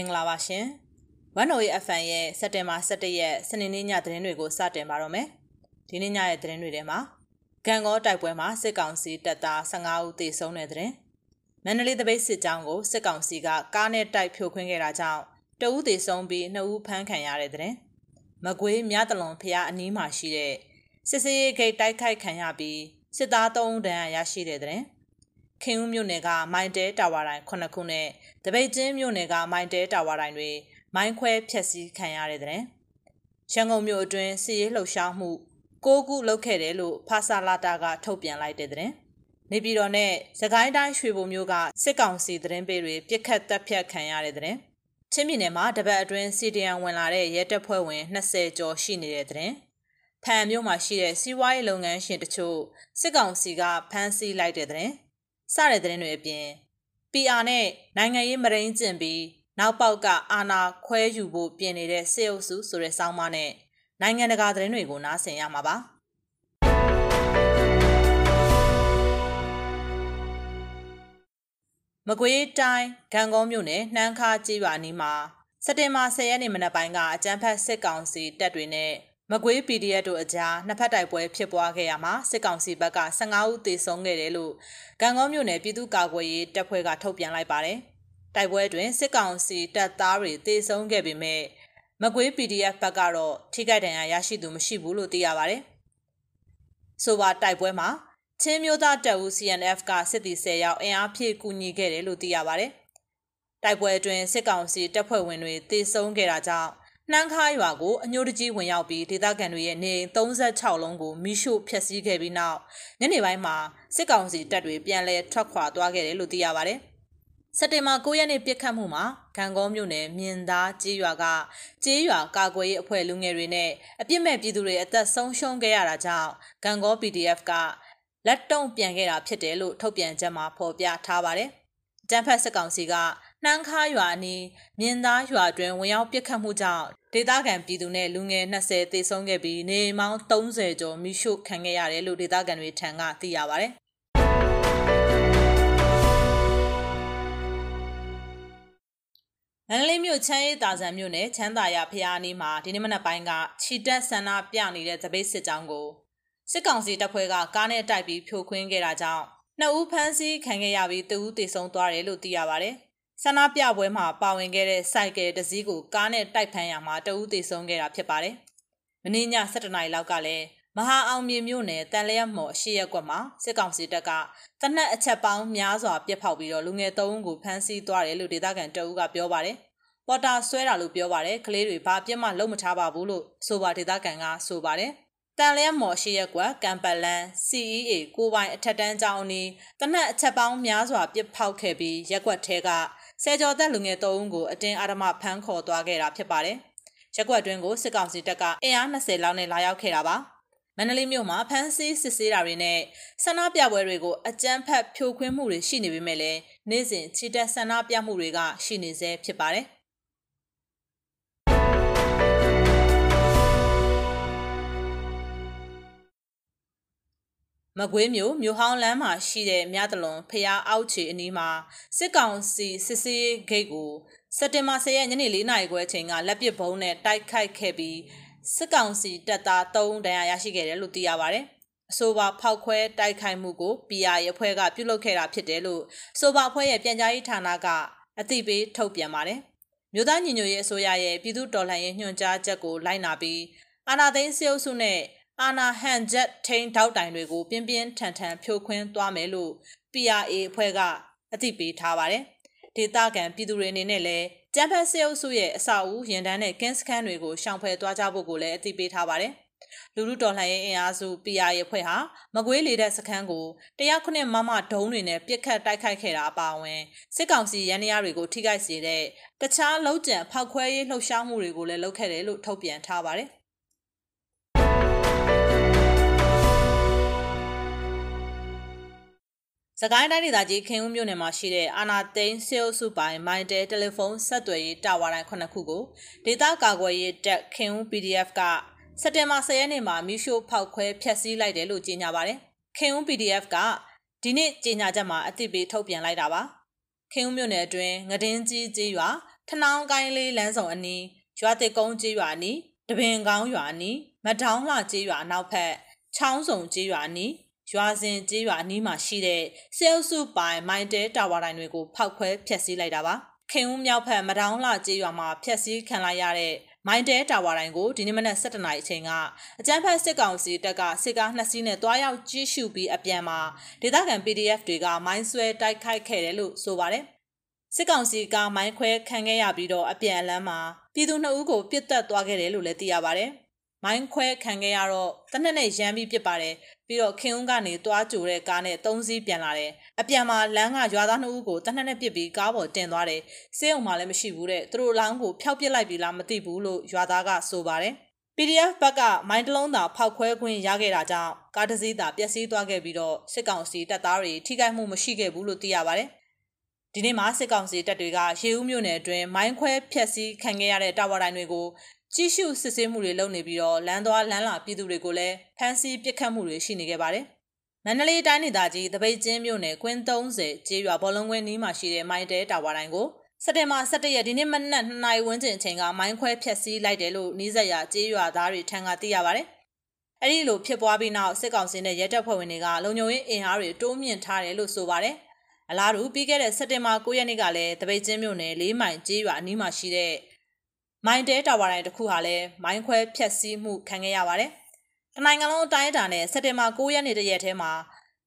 မင်္ဂလာပါရှင်။ One Way FM ရဲ့စက်တင်ဘာ17ရက်စနေနေ့ညသတင်းတွေကိုစတင်ပါတော့မယ်။ဒီနေ့ညရဲ့သတင်းတွေထဲမှာဂံကောတိုက်ပွဲမှာစစ်ကောင်စီတပ်သား15ဦးသေဆုံးတဲ့သတင်း။မန္တလေးတပိတ်စစ်ကြောင်းကိုစစ်ကောင်စီကကားနဲ့တိုက်ဖြိုခွင်းခဲ့တာကြောင့်တဦးသေဆုံးပြီးနှစ်ဦးဖမ်းခံရတဲ့သတင်း။မကွေးမြတလွန်ဖျားအနီးမှာရှိတဲ့စစ်စေးဂိတ်တိုက်ခိုက်ခံရပြီးစစ်သား3ဦးဒဏ်ရာရရှိတဲ့သတင်း။ ခင်ဦးမြို့နယ်ကမိုင်တဲတာဝါတိုင်း9ခုနဲ့တပိတ်ကျင်းမြို့နယ်ကမိုင်တဲတာဝါတိုင်းတွေမိုင်းခွဲဖျက်ဆီးခံရတဲ့တဲ့ရန်ကုန်မြို့အတွင်းစီရေးလှုပ်ရှားမှု၉ခုလုပ်ခဲ့တယ်လို့ဖာစာလာတာကထုတ်ပြန်လိုက်တဲ့တဲ့နေပြည်တော်နဲ့စကိုင်းတိုင်းရွှေဘုံမြို့ကစစ်ကောင်စီသတင်းပေးတွေပြစ်ခတ်တပ်ဖြတ်ခံရတဲ့တဲ့ချင်းပြည်နယ်မှာတပတ်အတွင်းစီဒီအန်ဝင်လာတဲ့ရဲတပ်ဖွဲ့ဝင်20ကျော်ရှိနေတဲ့တဲ့ဖန်မြို့မှာရှိတဲ့စီးပွားရေးလုပ်ငန်းရှင်တချို့စစ်ကောင်စီကဖမ်းဆီးလိုက်တဲ့တဲ့ စတဲ့သတင်းတွေအပြင် PR နဲ့နိုင်ငံရေးမရင်းကျင့်ပြီးနောက်ပေါက်ကအာဏာခွဲယူဖို့ပြင်နေတဲ့စေအုပ်စုဆိုတဲ့စောင်းမနဲ့နိုင်ငံတကာသတင်းတွေကိုနားဆင်ရမှာပါမကွေးတိုင်းဂံကုန်းမြို့နယ်နှမ်းခါကျေးရွာနီးမှာစက်တင်ဘာ10ရက်နေ့မနက်ပိုင်းကအကြမ်းဖက်စစ်ကောင်စီတပ်တွေနဲ့ မကွေး PDF တို့အကြားနှစ်ဖက်တိုက်ပွဲဖြစ်ပွားခဲ့ရမှာစစ်ကောင်စီဘက်က15ဦးသေဆုံးခဲ့တယ်လို့ကံကောမြို့နယ်ပြည်သူ့ကာကွယ်ရေးတပ်ဖွဲ့ကထုတ်ပြန်လိုက်ပါတယ်။တိုက်ပွဲတွင်စစ်ကောင်စီတပ်သားတွေသေဆုံးခဲ့ပေမဲ့မကွေး PDF ဘက်ကတော့ထိခိုက်ဒဏ်ရာရရှိသူမရှိဘူးလို့သိရပါတယ်။ဆိုပါတိုက်ပွဲမှာချင်းမျိုးသားတပ်ဦး CNF ကစစ်သည်10ယောက်အင်အားဖြည့်ကူညီခဲ့တယ်လို့သိရပါတယ်။တိုက်ပွဲအတွင်းစစ်ကောင်စီတပ်ဖွဲ့ဝင်တွေသေဆုံးခဲ့တာကြောင့် နှမ်းခါရွာကိုအညိုတကြီးဝင်ရောက်ပြီးဒေသခံတွေရဲ့နေ36လုံးကိုမိရှို့ဖျက်ဆီးခဲ့ပြီးနောက်ညနေပိုင်းမှာစစ်ကောင်စီတပ်တွေပြန်လည်ထွက်ခွာသွားခဲ့တယ်လို့သိရပါတယ်။စက်တင်ဘာ9ရက်နေ့ပြစ်ခတ်မှုမှာဂံကောမြို့နယ်မြင်းသားကြေးရွာကကြေးရွာကာကွယ်ရေးအဖွဲ့လူငယ်တွေနဲ့အပြစ်မဲ့ပြည်သူတွေအသက်ဆုံးရှုံးခဲ့ရတာကြောင့်ဂံကော PDF ကလက်တုံ့ပြန်ခဲ့တာဖြစ်တယ်လို့ထုတ်ပြန်ချက်မှာဖော်ပြထားပါတယ်။တန်ဖက်စစ်ကောင်စီက နှမ်းခါရွာနီးမြင်းသားရွာတွင်ဝင်ရောက်ပစ်ခတ်မှုကြောင့်ဒေသခံပြည်သူနဲ့လူငယ်20သေဆုံးခဲ့ပြီးနေမောင်း30ကျော်မိရှုခံခဲ့ရတယ်လို့ဒေသခံတွေထံကသိရပါဗျ။မန္တလေးမြို့ချမ်းရည်တာဆန်မြို့နယ်ချမ်းသာရဖျားနီးမှာဒီနေ့မနက်ပိုင်းကခြိတက်ဆန္ဒပြနေတဲ့သပိတ်စစ်ကြောင်းကိုစစ်ကောင်စီတပ်ဖွဲ့ကကားနဲ့တိုက်ပြီးဖြိုခွင်းခဲ့တာကြောင့်နှစ်ဦးဖမ်းဆီးခံခဲ့ရပြီးတဦးသေဆုံးသွားတယ်လို့သိရပါဗျ။ ဆန္ဒပြပွဲမှာပါဝင်ခဲ့တဲ့စိုက်ကယ်တစ်စီးကိုကားနဲ့တိုက်ဖမ်းရမှာတဦးသေဆုံးခဲ့တာဖြစ်ပါတယ်။မင်းည7:00နာရီလောက်ကလည်းမဟာအောင်မြေမြို့နယ်တန်လျက်မော်အရှိရက်ကွက်မှာစစ်ကောင်စီတပ်ကတနက်အချက်ပေါင်းများစွာပြစ်ဖောက်ပြီးတော့လူငယ်၃ဦးကိုဖမ်းဆီးသွားတယ်လို့ဒေသခံတအုပ်ကပြောပါတယ်။ပေါ်တာဆွဲတာလို့ပြောပါတယ်။ကလေးတွေဘာပြစ်မှလုံးမထားပါဘူးလို့ဆိုပါဒေသခံကဆိုပါတယ်။တန်လျက်မော်ရှိရက်ကွက်ကံပလန် CEA ကိုပိုင်အထက်တန်းကျောင်းအနီးတနက်အချက်ပေါင်းများစွာပြစ်ဖောက်ခဲ့ပြီးရက်ကွက်ထဲက ဆယ်ကျော်သက်လူငယ်၃ဦးကိုအတင်းအာဓမဖမ်းခေါ်သွားခဲ့တာဖြစ်ပါတယ်။ရက်ကွက်တွင်းကိုစစ်ကောင်စီတပ်ကအင်အား20လောက်နဲ့လာရောက်ခဲ့တာပါ။မန္တလေးမြို့မှာဖမ်းဆီးစစ်ဆေးတာတွေနဲ့ဆန္ဒပြပွဲတွေကိုအကြမ်းဖက်ဖြိုခွင်းမှုတွေရှိနေပေမဲ့လည်းနေ့စဉ်ချီတက်ဆန္ဒပြမှုတွေကရှိနေဆဲဖြစ်ပါတယ်။ မကွေးမြို့မြို့ဟောင်းလမ်းမှာရှိတဲ့မြတလွန်ဖျားအောက်ခြေအနီးမှာစစ်ကောင်စီစစ်စေးဂိတ်ကိုစက်တင်ဘာ10ရက်ညနေ4နာရီခွဲအချိန်ကလက်ပစ်ဘုံနဲ့တိုက်ခိုက်ခဲ့ပြီးစစ်ကောင်စီတပ်သား3ဒဏ်ရာရရှိခဲ့တယ်လို့သိရပါဗျ။အဆိုပါဖောက်ခွဲတိုက်ခိုက်မှုကို PR ရဲဖွဲ့ကပြုလုပ်ခဲ့တာဖြစ်တယ်လို့ဆိုပါအဖွဲ့ရဲ့ပြန်ကြားရေးဌာနကအသိပေးထုတ်ပြန်ပါတယ်။မြို့သားညီညွတ်ရေးအစိုးရရဲ့ပြည်သူ့တော်လှန်ရေးညွှန်ကြားချက်ကိုလိုက်နာပြီးအာဏာသိမ်းစစ်အုပ်စုနဲ့ အာနာဟန်ဂျက်ထိန်ထောက်တိုင်တွေကိုပြင်းပြင်းထန်ထန်ဖြိုခွင်းသွားမယ်လို့ PRA အဖွဲ့ကအသိပေးထားပါတယ်။ဒေသခံပြည်သူတွေအနေနဲ့လည်းကျန်းဖက်စေအုပ်စုရဲ့အဆောက်အဦရင်တန်းနဲ့ကင်းစခန်းတွေကိုရှောင်ဖယ်သွားကြဖို့ကိုလည်းအသိပေးထားပါတယ်။လူလူတော်လှန်ရေးအင်အားစု PRA အဖွဲ့ဟာမကွေးလေတဲ့စခန်းကိုတရားခုနှစ်မမဒုံးတွေနဲ့ပြစ်ခတ်တိုက်ခိုက်ခဲ့တာအပါအဝင်စစ်ကောင်စီရန်ရာတွေကိုထိခိုက်စေတဲ့တခြားလုံခြံဖောက်ခွဲရေးလှုပ်ရှားမှုတွေကိုလည်းလုပ်ခဲ့တယ်လို့ထုတ်ပြန်ထားပါတယ်။ စကိုင်းတိုင်းဒေသကြီးခင်ဦးမြို့နယ်မှာရှိတဲ့အာနာသိန်းဆေးအုပ်စုပိုင်မိုင်တဲတယ်လီဖုန်းဆက်သွယ်ရေးတာဝါတိုင်းခုနှစ်ခုကိုဒေသကာကွယ်ရေးတပ်ခင်ဦး PDF ကစက်တင်ဘာ10ရက်နေ့မှာမီရှို့ဖောက်ခွဲဖျက်ဆီးလိုက်တယ်လို့ကြေညာပါတယ်။ခင်ဦး PDF ကဒီနေ့ကြေညာချက်မှာအသိပေးထုတ်ပြန်လိုက်တာပါ။ခင်ဦးမြို့နယ်အတွင်းငဒင်းကြီးကြီးရွာထနောင်းကိုင်းလေးလမ်းဆောင်အနီးရွာတစ်ကုန်းကျေးရွာအနီးတပင်ကောင်းရွာအနီးမထောင်းလှကျေးရွာနောက်ဖက်ချောင်းစုံကျေးရွာအနီး ရွာစဉ်ကျေးရွာအနီးမှာရှိတဲ့ဆဲအုပ်စုပိုင်မိုင်းတဲတာဝါတိုင်းတွေကိုဖောက်ခွဲဖျက်ဆီးလိုက်တာပါခင်ဦးမြောက်ဖက်မထောင်းလှကျေးရွာမှာဖျက်ဆီးခံလိုက်ရတဲ့မိုင်းတဲတာဝါတိုင်းကိုဒီနေ့မနက်7:00နာရီအချိန်ကအကြမ်းဖက်စစ်ကောင်စီတပ်ကစစ်ကားနှစ်စီးနဲ့တွားရောက်ကြီးရှုပြီးအပြန်မှာဒေသခံ PDF တွေကမိုင်းဆွဲတိုက်ခိုက်ခဲ့တယ်လို့ဆိုပါတယ်စစ်ကောင်စီကမိုင်းခွဲခံခဲ့ရပြီးတော့အပြန်အလန်းမှာပြည်သူနှစ်ဦးကိုပြစ်တက်သွားခဲ့တယ်လို့လည်းသိရပါတယ်။ မိုင်းခွဲခံခဲ့ရတော့တနက်နဲ့ရမ်းပြီးပြစ်ပါတယ်။ပြီးတော့ခင်ဦးကနေတွားကြိုတဲ့ကားနဲ့သုံးစီးပြန်လာတယ်။အပြန်မှာလမ်းကရွာသားနှစ်ဦးကိုတနက်နဲ့ပြစ်ပြီးကားပေါ်တင်သွားတယ်။စေးုံမှလည်းမရှိဘူးတဲ့။သူတို့လောင်းကိုဖျောက်ပစ်လိုက်ပြီလားမသိဘူးလို့ရွာသားကဆိုပါတယ်။ PDF ဘက်ကမိုင်းတလုံးသာဖောက်ခွဲခွင့်ရခဲ့တာကြောင့်ကားတစ်စီးသာပျက်စီးသွားခဲ့ပြီးတော့စစ်ကောင်စီတပ်သားတွေထိခိုက်မှုမရှိခဲ့ဘူးလို့သိရပါတယ်။ဒီနေ့မှာစစ်ကောင်စီတပ်တွေကရေဦးမြို့နယ်အတွင်းမိုင်းခွဲဖျက်ဆီးခံခဲ့ရတဲ့တာဝါတိုင်းတွေကို ကြီးစုစစ်ဆေးမှုတွေလုပ်နေပြီးတော့လမ်းသွားလမ်းလာပြည်သူတွေကိုလည်းဖမ်းဆီးပစ်ခတ်မှုတွေရှိနေခဲ့ပါတယ်။မန္တလေးတိုင်းဒေသကြီးတပိတ်ချင်းမြို့နယ်ကွင်း30ကျေးရွာဘောလုံးကွင်းနီးမှာရှိတဲ့မိုင်းတဲတာဝါတိုင်းကိုစက်တင်ဘာ17ရက်ဒီနေ့မနက်2နာရီဝန်းကျင်အချိန်ကမိုင်းခွဲဖျက်ဆီးလိုက်တယ်လို့နှီးစက်ရကျေးရွာသားတွေထံကသိရပါတယ်။အဲဒီလိုဖြစ်ပွားပြီးနောက်စစ်ကောင်စီနဲ့ရဲတပ်ဖွဲ့ဝင်တွေကလုံခြုံရေးအင်အားတွေတိုးမြင့်ထားတယ်လို့ဆိုပါတယ်။အလားတူပြီးခဲ့တဲ့စက်တင်ဘာ9ရက်နေ့ကလည်းတပိတ်ချင်းမြို့နယ်၄မိုင်ကျေးရွာအနီးမှာရှိတဲ့ မိုင်တဲတာဝါတိုင်းတစ်ခုဟာလည်းမိုင်းခွဲဖျက်ဆီးမှုခံခဲ့ရပါတယ်။တနိုင်ငံလုံးအတိုင်းအတာနဲ့စက်တင်ဘာ9ရက်နေ့တရက်ထဲမှာ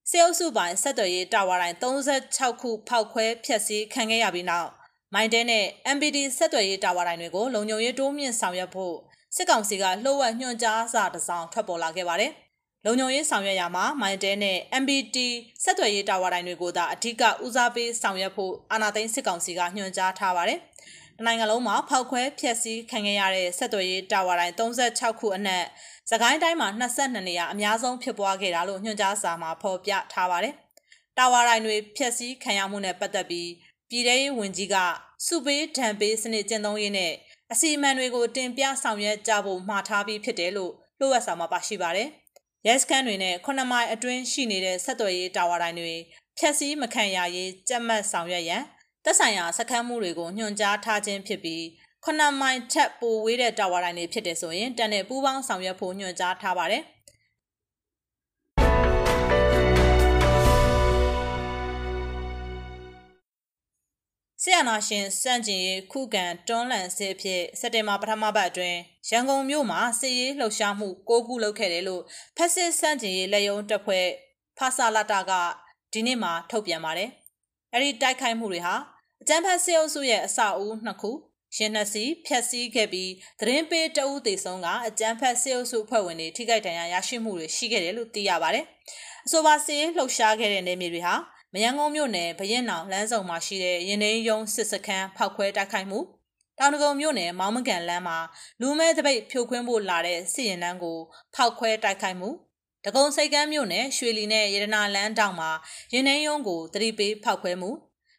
စေအုပ်စုပိုင်းဆက်သွယ်ရေးတာဝါတိုင်း36ခုဖောက်ခွဲဖျက်ဆီးခံခဲ့ရပြီးနောက်မိုင်းတဲနဲ့ MPD ဆက်သွယ်ရေးတာဝါတိုင်းတွေကိုလုံခြုံရေးတိုးမြင့်ဆောင်ရွက်ဖို့စစ်ကောင်စီကလှုပ်ဝက်ညွှန်ကြားစာတစ်စောင်ထွက်ပေါ်လာခဲ့ပါတယ်။လုံခြုံရေးဆောင်ရွက်ရမှာမိုင်တဲနဲ့ MBT ဆက်သွယ်ရေးတာဝါတိုင်းတွေကိုသာအထူးကဦးစားပေးဆောင်ရွက်ဖို့အာဏာသိမ်းစစ်ကောင်စီကညွှန်ကြားထားပါတယ်။ နိုင်ငံလုံးမှာဖောက်ခွဲဖျက်ဆီးခံခဲ့ရတဲ့ဆက်သွယ်ရေးတာဝါတိုင်း36ခုအနက်စကိုင်းတိုင်းမှာ22နေရာအများဆုံးဖြစ်ပွားခဲ့တာလို့ညွှန်ကြားစာမှာဖော်ပြထားပါတယ်။တာဝါတိုင်းတွေဖျက်ဆီးခံရမှုနဲ့ပတ်သက်ပြီးပြည်ထရေးဝန်ကြီးကစုပေးဒဏ်ပေးစနစ်ကျင့်သုံးရေးနဲ့အစီအမံတွေကိုတင်ပြဆောင်ရွက်ကြဖို့မှာထားပြီးဖြစ်တယ်လို့လှုပ်ဝက်စာမှာပါရှိပါတယ်။ရဲစခန်းတွေနဲ့9မိုင်အတွင်းရှိနေတဲ့ဆက်သွယ်ရေးတာဝါတိုင်းတွေဖြက်စီးမခံရရေးကြက်မှတ်ဆောင်ရွက်ရန် သက်ဆိုင်ရာစခန်းမှုတွေကိုညွှန်ကြားထားခြင်းဖြစ်ပြီး9မိုင်ထက်ပိုဝေးတဲ့တာဝါတိုင်းတွေဖြစ်တယ်ဆိုရင်တန်တဲ့ပူးပေါင်းဆောင်ရွက်ဖို့ညွှန်ကြားထားပါတယ်။ဆီယနာရှင်စန့်ကျင်ရေးခုခံတွန်းလှန်စစ်ဖြစ်စက်တင်ဘာပထမပတ်အတွင်းရန်ကုန်မြို့မှာစစ်ရေးလှုပ်ရှားမှု၉ခုလုပ်ခဲ့တယ်လို့ဖက်စစ်စန့်ကျင်ရေးလက်ယုံတပ်ဖွဲ့ဖာဆာလာတာကဒီနေ့မှထုတ်ပြန်ပါတယ်။အဲဒီတိုက်ခိုက်မှုတွေဟာ အကြမ်းဖက်စစ်အုပ်စုရဲ့အစအဦးနှစ်ခုရှင်နှစီဖျက်ဆီးခဲ့ပြီးသတင်းပေးတအုပ်သေးဆုံးကအကြမ်းဖက်စစ်အုပ်စုဖွဲ့ဝင်တွေထိခိုက်ဒဏ်ရာရရှိမှုတွေရှိခဲ့တယ်လို့သိရပါတယ်။အဆိုပါစစ်ရေးလှုပ်ရှားခဲ့တဲ့နေမြေတွေဟာမယန်းကုန်းမြို့နယ်ဘရင်နောင်လမ်းဆောင်မှာရှိတဲ့ရင်နှင်းယုံစစ်စခန်းဖောက်ခွဲတိုက်ခိုက်မှုတောင်တကုံမြို့နယ်မောင်းမကန်လမ်းမှာလူမဲတပိတ်ဖြိုခွင်းဖို့လာတဲ့စစ်ရင်နှန်းကိုဖောက်ခွဲတိုက်ခိုက်မှုတကုံစိတ်ကမ်းမြို့နယ်ရွှေလီနဲ့ရတနာလမ်းတောင်မှာရင်နှင်းယုံကိုတတိပေးဖောက်ခွဲမှု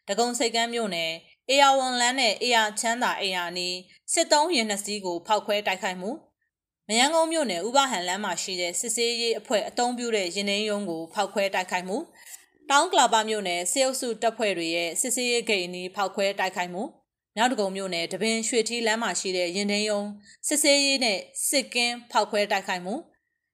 တကုံစိတ်ကမ်းမြို့နယ်အေယာဝန်လန်းနဲ့အေယာချမ်းသာအေယာနီစစ်တုံးရင်နှစီးကိုဖောက်ခွဲတိုက်ခိုက်မှုမယန်းကုန်းမြို့နယ်ဥပဟန်လမ်းမှာရှိတဲ့စစ်စေးရေးအဖွဲ့အုံပြုတဲ့ရင်နှင်းယုံကိုဖောက်ခွဲတိုက်ခိုက်မှုတောင်းကလာပမြို့နယ်စေအုပ်စုတပ်ဖွဲ့တွေရဲ့စစ်စေးရေးဂိတ်အနီးဖောက်ခွဲတိုက်ခိုက်မှုနောက်တကုံမြို့နယ်တပင်ရွှေထီးလမ်းမှာရှိတဲ့ရင်သိန်းယုံစစ်စေးရေးနဲ့စစ်ကင်းဖောက်ခွဲတိုက်ခိုက်မှု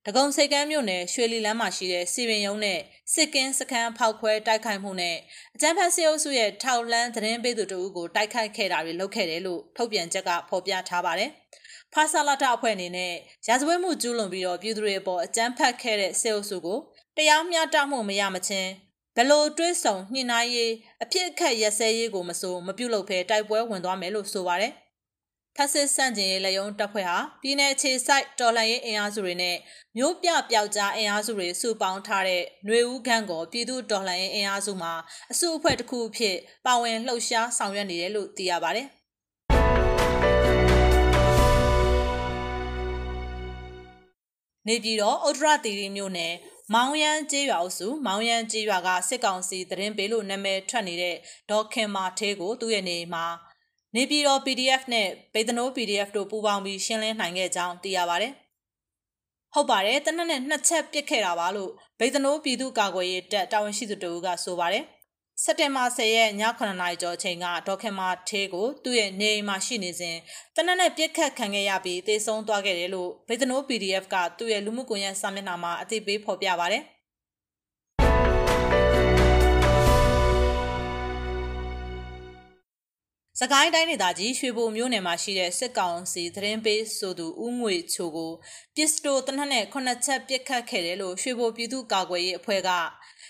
တကုံစိတ်ကမ်းမြို့နယ်ရွှေလီလမ်းမှာရှိတဲ့စီရင်ယုံနဲ့စစ်ကင်းစခန်းဖောက်ခွဲတိုက်ခိုက်မှုနဲ့အကြမ်းဖက်စေအုပ်စုရဲ့ထောက်လန်းသတင်းပေးသူတို့ကိုတိုက်ခိုက်ခဲ့တာတွေလုပ်ခဲ့တယ်လို့ထုတ်ပြန်ချက်ကဖော်ပြထားပါတယ်။ဖာဆာလာတာအဖွဲ့အနေနဲ့ရာဇဝတ်မှုကျူးလွန်ပြီးတော့ပြည်သူတွေအပေါ်အကြမ်းဖက်ခဲ့တဲ့စေအုပ်စုကိုတရားမျှတမှုမရမချင်းဘလို့တွဲဆောင်ညှိနှိုင်းရေးအဖြစ်အခက်ရက်စဲရေးကိုမစိုးမပြုတ်လို့ဖဲတိုက်ပွဲဝင်သွားမယ်လို့ဆိုပါတယ်။ ဖက်စစ်စန့်ကျင်ရေးလက်ယုံတပ်ဖွဲ့ဟာပြည်내ခြေဆိုင်တော်လှန်ရေးအင်အားစုတွေနဲ့မျိုးပြပျောက်ကြားအင်အားစုတွေစုပေါင်းထားတဲ့ຫນွေဦးခန့်ကိုပြည်သူတော်လှန်ရေးအင်အားစုမှာအစုအဖွဲ့တစ်ခုအဖြစ်ပါဝင်လှုပ်ရှားဆောင်ရွက်နေတယ်လို့သိရပါတယ်။နေပြည်တော်ဥတ္တရတီရီမြို့နယ်မောင်ရန်ကျေးရွာအုပ်စုမောင်ရန်ကျေးရွာကစစ်ကောင်စီသတင်းပေးလို့နာမည်ထွက်နေတဲ့ဒေါ်ခင်မာသေးကိုသူ့ရဲ့နေမှာ နေပြည်တော် PDF နဲ့ပေတနိုး PDF တို့ပူးပေါင်းပြီးရှင်းလင်းနိုင်ခဲ့ကြောင်းသိရပါဗျ။ဟုတ်ပါတယ်တနက်နဲ့နှစ်ချက်ပစ်ခဲ့တာပါလို့ဗေဒနိုးပြည်သူ့ကာကွယ်ရေးတပ်တာဝန်ရှိသူတို့ကဆိုပါတယ်စက်တင်ဘာ10ရက်ည9နာရီကျော်အချိန်ကဒေါခင်မာသေးကိုသူ့ရဲ့နေအိမ်မှာရှိနေစဉ်တနက်နဲ့ပြစ်ခတ်ခံခဲ့ရပြီးတေဆုံးသွားခဲ့တယ်လို့ဗေဒနို PDF ကသူ့ရဲ့လူမှုကွန်ရက်စာမျက်နှာမှာအသိပေးဖော်ပြပါတယ်။ စကိုင်းတိုင်းဒေသကြီးရွှေဘိုမြို့နယ်မှာရှိတဲ့စစ်ကောင်စီသတင်းပေးဆိုသူဦးငွေချိုကိုပစ္စတိုတနက်နဲ့ခုနှစ်ချက်ပစ်ခတ်ခဲ့တယ်လို့ရွှေဘိုပြည်သူ့ကာကွယ်ရေးအဖွဲ့က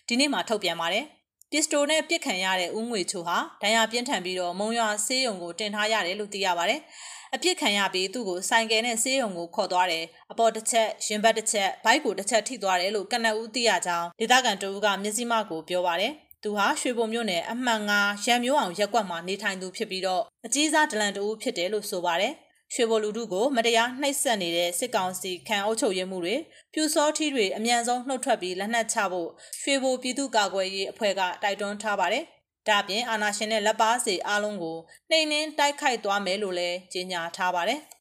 ဒီနေ့မှထုတ်ပြန်ပါတယ်။ပစ္စတိုနဲ့ပစ်ခံရတဲ့ဦးငွေချိုဟာဒဏ်ရာပြင်းထန်ပြီးတော့မုံရွာဆေးရုံကိုတင်ထားရတယ်လို့သိရပါတယ်။အပြစ်ခံရပြီးသူ့ကိုဆိုင်ကယ်နဲ့ဆေးရုံကိုခေါ်သွားတယ်။အပေါ်တစ်ချက်ရင်ဘတ်တစ်ချက်ဘိုက်ကိုတစ်ချက်ထိသွားတယ်လို့ကနအူးသိရကြောင်းဒေသခံတဦးကမျက်စိမှကိုပြောပါတယ်။ သူဟာရွှေဘုံမြို့နယ်အမှန်9ရံမျိုးအောင်ရက်ကွက်မှာနေထိုင်သူဖြစ်ပြီးတော့အကြီးစားဒလန်တူဖြစ်တယ်လို့ဆိုပါတယ်။ရွှေဘိုလူထုကိုမတရားနှိပ်စက်နေတဲ့စစ်ကောင်စီခံအုပ်ချုပ်ရေးမှုတွေပြူစောထီးတွေအ мян ဆုံးနှုတ်ထွက်ပြီးလက်နက်ချဖို့ရွှေဘိုပြည်သူ့ကာကွယ်ရေးအဖွဲ့ကတိုက်တွန်းထားပါတယ်။ဒါပြင်အာဏာရှင်နဲ့လက်ပါစီအားလုံးကိုနှိမ်နှင်းတိုက်ခိုက်သွားမယ်လို့လည်းကြေညာထားပါတယ်။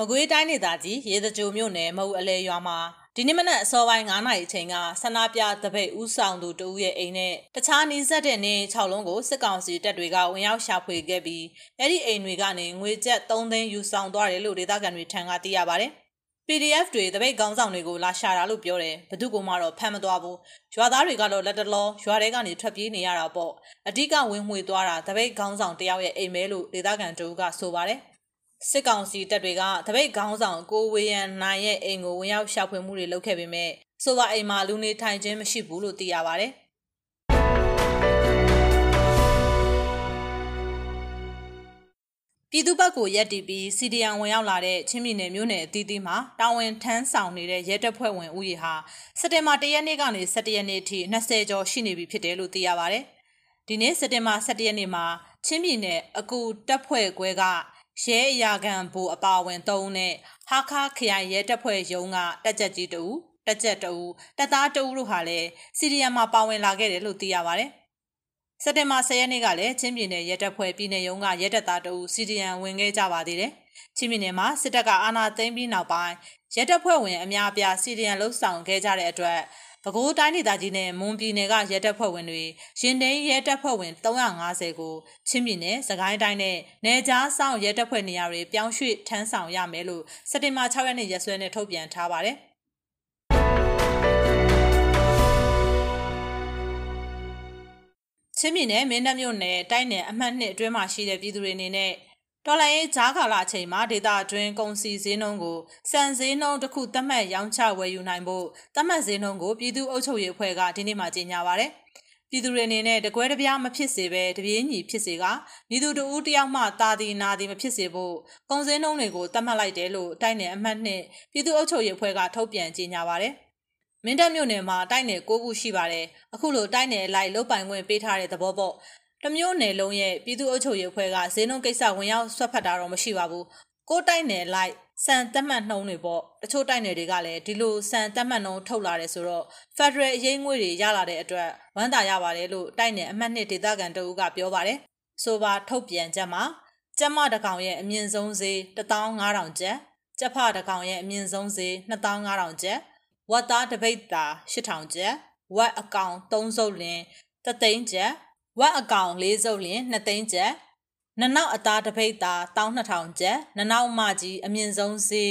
မကွေးတိုင်းဒေသကြီးရေစကြိုမြို့နယ်မဟုတ်အလဲရွာမှာဒီနေ့မနက်အစောပိုင်း9နာရီအချိန်ကဆန္ဒပြတပိတ်ဦးဆောင်သူတဦးရဲ့အိမ်နဲ့တခြားနီးစပ်တဲ့နေ6လုံးကိုစစ်ကောင်စီတပ်တွေကဝင်ရောက်ရှာဖွေခဲ့ပြီးအဲ့ဒီအိမ်တွေကနေငွေကျပ်3သိန်းယူဆောင်သွားတယ်လို့ဒေသခံတွေထံကသိရပါတယ်။ PDF တွေတပိတ်ခေါင်းဆောင်တွေကိုလာရှာတာလို့ပြောတယ်ဘသူကမှတော့ဖမ်းမသွားဘူးရွာသားတွေကတော့လက်တလောရွာထဲကနေထွက်ပြေးနေရတာပေါ့အဓိကဝင်မှွေသွားတာတပိတ်ခေါင်းဆောင်တယောက်ရဲ့အိမ်မဲလို့ဒေသခံတို့ကဆိုပါတယ် စစ်ကောင်စီတပ်တွေကတပိတ်ခေါင်းဆောင်ကိုဝေယံနိုင်ရဲ့အိမ်ကိုဝင်ရောက်ရှာဖွေမှုတွေလုပ်ခဲ့ပေမဲ့ဆိုပါအိမ်မှာလူနေထိုင်ခြင်းမရှိဘူးလို့သိရပါဗျ။ပြည်သူ့ဘက်ကိုရက်တီပြီးစီဒီအန်ဝင်ရောက်လာတဲ့ချင်းပြည်နယ်မြို့နယ်အသီးသီးမှာတာဝန်ထမ်းဆောင်နေတဲ့ရဲတပ်ဖွဲ့ဝင်ဦးရေဟာစက်တင်ဘာ၁ရက်နေ့ကနေ၁၇ရက်နေ့ထိ20ကျော်ရှိနေပြီဖြစ်တယ်လို့သိရပါဗျ။ဒီနေ့စက်တင်ဘာ၁၁ရက်နေ့မှာချင်းပြည်နယ်အကူတပ်ဖွဲ့ခွဲက ရဲအရာခံဘူအပါဝင်၃ဦးနဲ့ဟာခါခရိုင်ရဲတပ်ဖွဲ့ရုံးကတက်ကြက်ကြီးတူတက်ကြက်တူတက်သားတူတို့ဟာလည်းစီရီယံမှာပါဝင်လာခဲ့တယ်လို့သိရပါတယ်။စက်တင်ဘာ10ရက်နေ့ကလည်းချင်းပြည်နယ်ရဲတပ်ဖွဲ့ပြည်နယ်ရုံးကရဲတပ်သားတူစီရီယံဝင်ခဲ့ကြပါသေးတယ်။ချင်းပြည်နယ်မှာစစ်တပ်ကအာဏာသိမ်းပြီးနောက်ပိုင်းရဲတပ်ဖွဲ့ဝင်အများအပြားစီရီယံလှုပ်ဆောင်ခဲ့ကြတဲ့အတွက် ပဲခူးတိုင်းဒေသကြီးနဲ့မွန်ပြည်နယ်ကရဲတပ်ဖွဲ့ဝင်တွေရင်သိမ်းရဲတပ်ဖွဲ့ဝင်350ကိုချင်းပြည်နယ်စကိုင်းတိုင်းနဲ့နယ်ကြားဆောင်ရဲတပ်ဖွဲ့နေရာတွေပြောင်းရွှေ့ထမ်းဆောင်ရမယ်လို့စက်တင်ဘာ6ရက်နေ့ရက်စွဲနဲ့ထုတ်ပြန်ထားပါတယ်။ချင်းပြည်နယ်မင်းတပ်မြို့နယ်တိုင်းနယ်အမှတ်နှစ်အတွင်းမှာရှိတဲ့ပြည်သူတွေအနေနဲ့ တော်လိုင်းရေးဂျားကာလအချိန်မှာဒေတာအတွင်းကုန်စည်ဈေးနှုန်းကိုစံဈေးနှုန်းတစ်ခုသတ်မှတ်ရောင်းချဝယ်ယူနိုင်ဖို့သတ်မှတ်ဈေးနှုန်းကိုပြည်သူ့အုပ်ချုပ်ရေးအဖွဲ့ကဒီနေ့မှကြေညာပါရယ်ပြည်သူတွေအနေနဲ့တကွဲတပြားမဖြစ်စေပဲတပြေးညီဖြစ်စေကပြည်သူတဦးတယောက်မှတာဒီနာဒီမဖြစ်စေဖို့ကုန်စည်နှုန်းတွေကိုသတ်မှတ်လိုက်တယ်လို့တိုက်နယ်အမှတ်နှစ်ပြည်သူ့အုပ်ချုပ်ရေးအဖွဲ့ကထုတ်ပြန်ကြေညာပါရယ်မင်းတပ်မြို့နယ်မှာတိုက်နယ်၉ခုရှိပါတယ်အခုလိုတိုက်နယ်လိုက်လုတ်ပိုင်ခွင့်ပေးထားတဲ့သဘောပေါ့ တမျိုးနယ်လုံးရဲ့ပြည်သူ့အုပ်ချုပ်ရေးအဖွဲ့ကဈေးနှုန်းကိစ္စဝင်ရောက်ဆွတ်ဖက်တာတော့မရှိပါဘူးကိုတိုက်နယ်လိုက်စံတက်မှတ်နှုံးတွေပေါ့တချို့တိုက်နယ်တွေကလည်းဒီလိုစံတက်မှတ်နှုံးထုတ်လာတယ်ဆိုတော့ Federal အရေးငွေတွေရလာတဲ့အတွက်ဝမ်းသာရပါတယ်လို့တိုက်နယ်အမှတ်နှစ်ဒေသခံတအုပ်ကပြောပါတယ်ဆိုပါထုတ်ပြန်ချက်မှာကျမတကောင်ရဲ့အမြင့်ဆုံးဈေး15000ကျပ်ကျဖတကောင်ရဲ့အမြင့်ဆုံးဈေး2500ကျပ်ဝတ်သားတပိတ်တာ8000ကျပ်ဝက်အကောင်3စုပ်လင်3သိန်းကျပ် ဝက်အကောင်၄စုပ်လျင်2သိန်းကျပ်နနောက်အသားတပိတ်တာ12000ကျပ်နနောက်မကြီးအမြင့်ဆုံးဈေး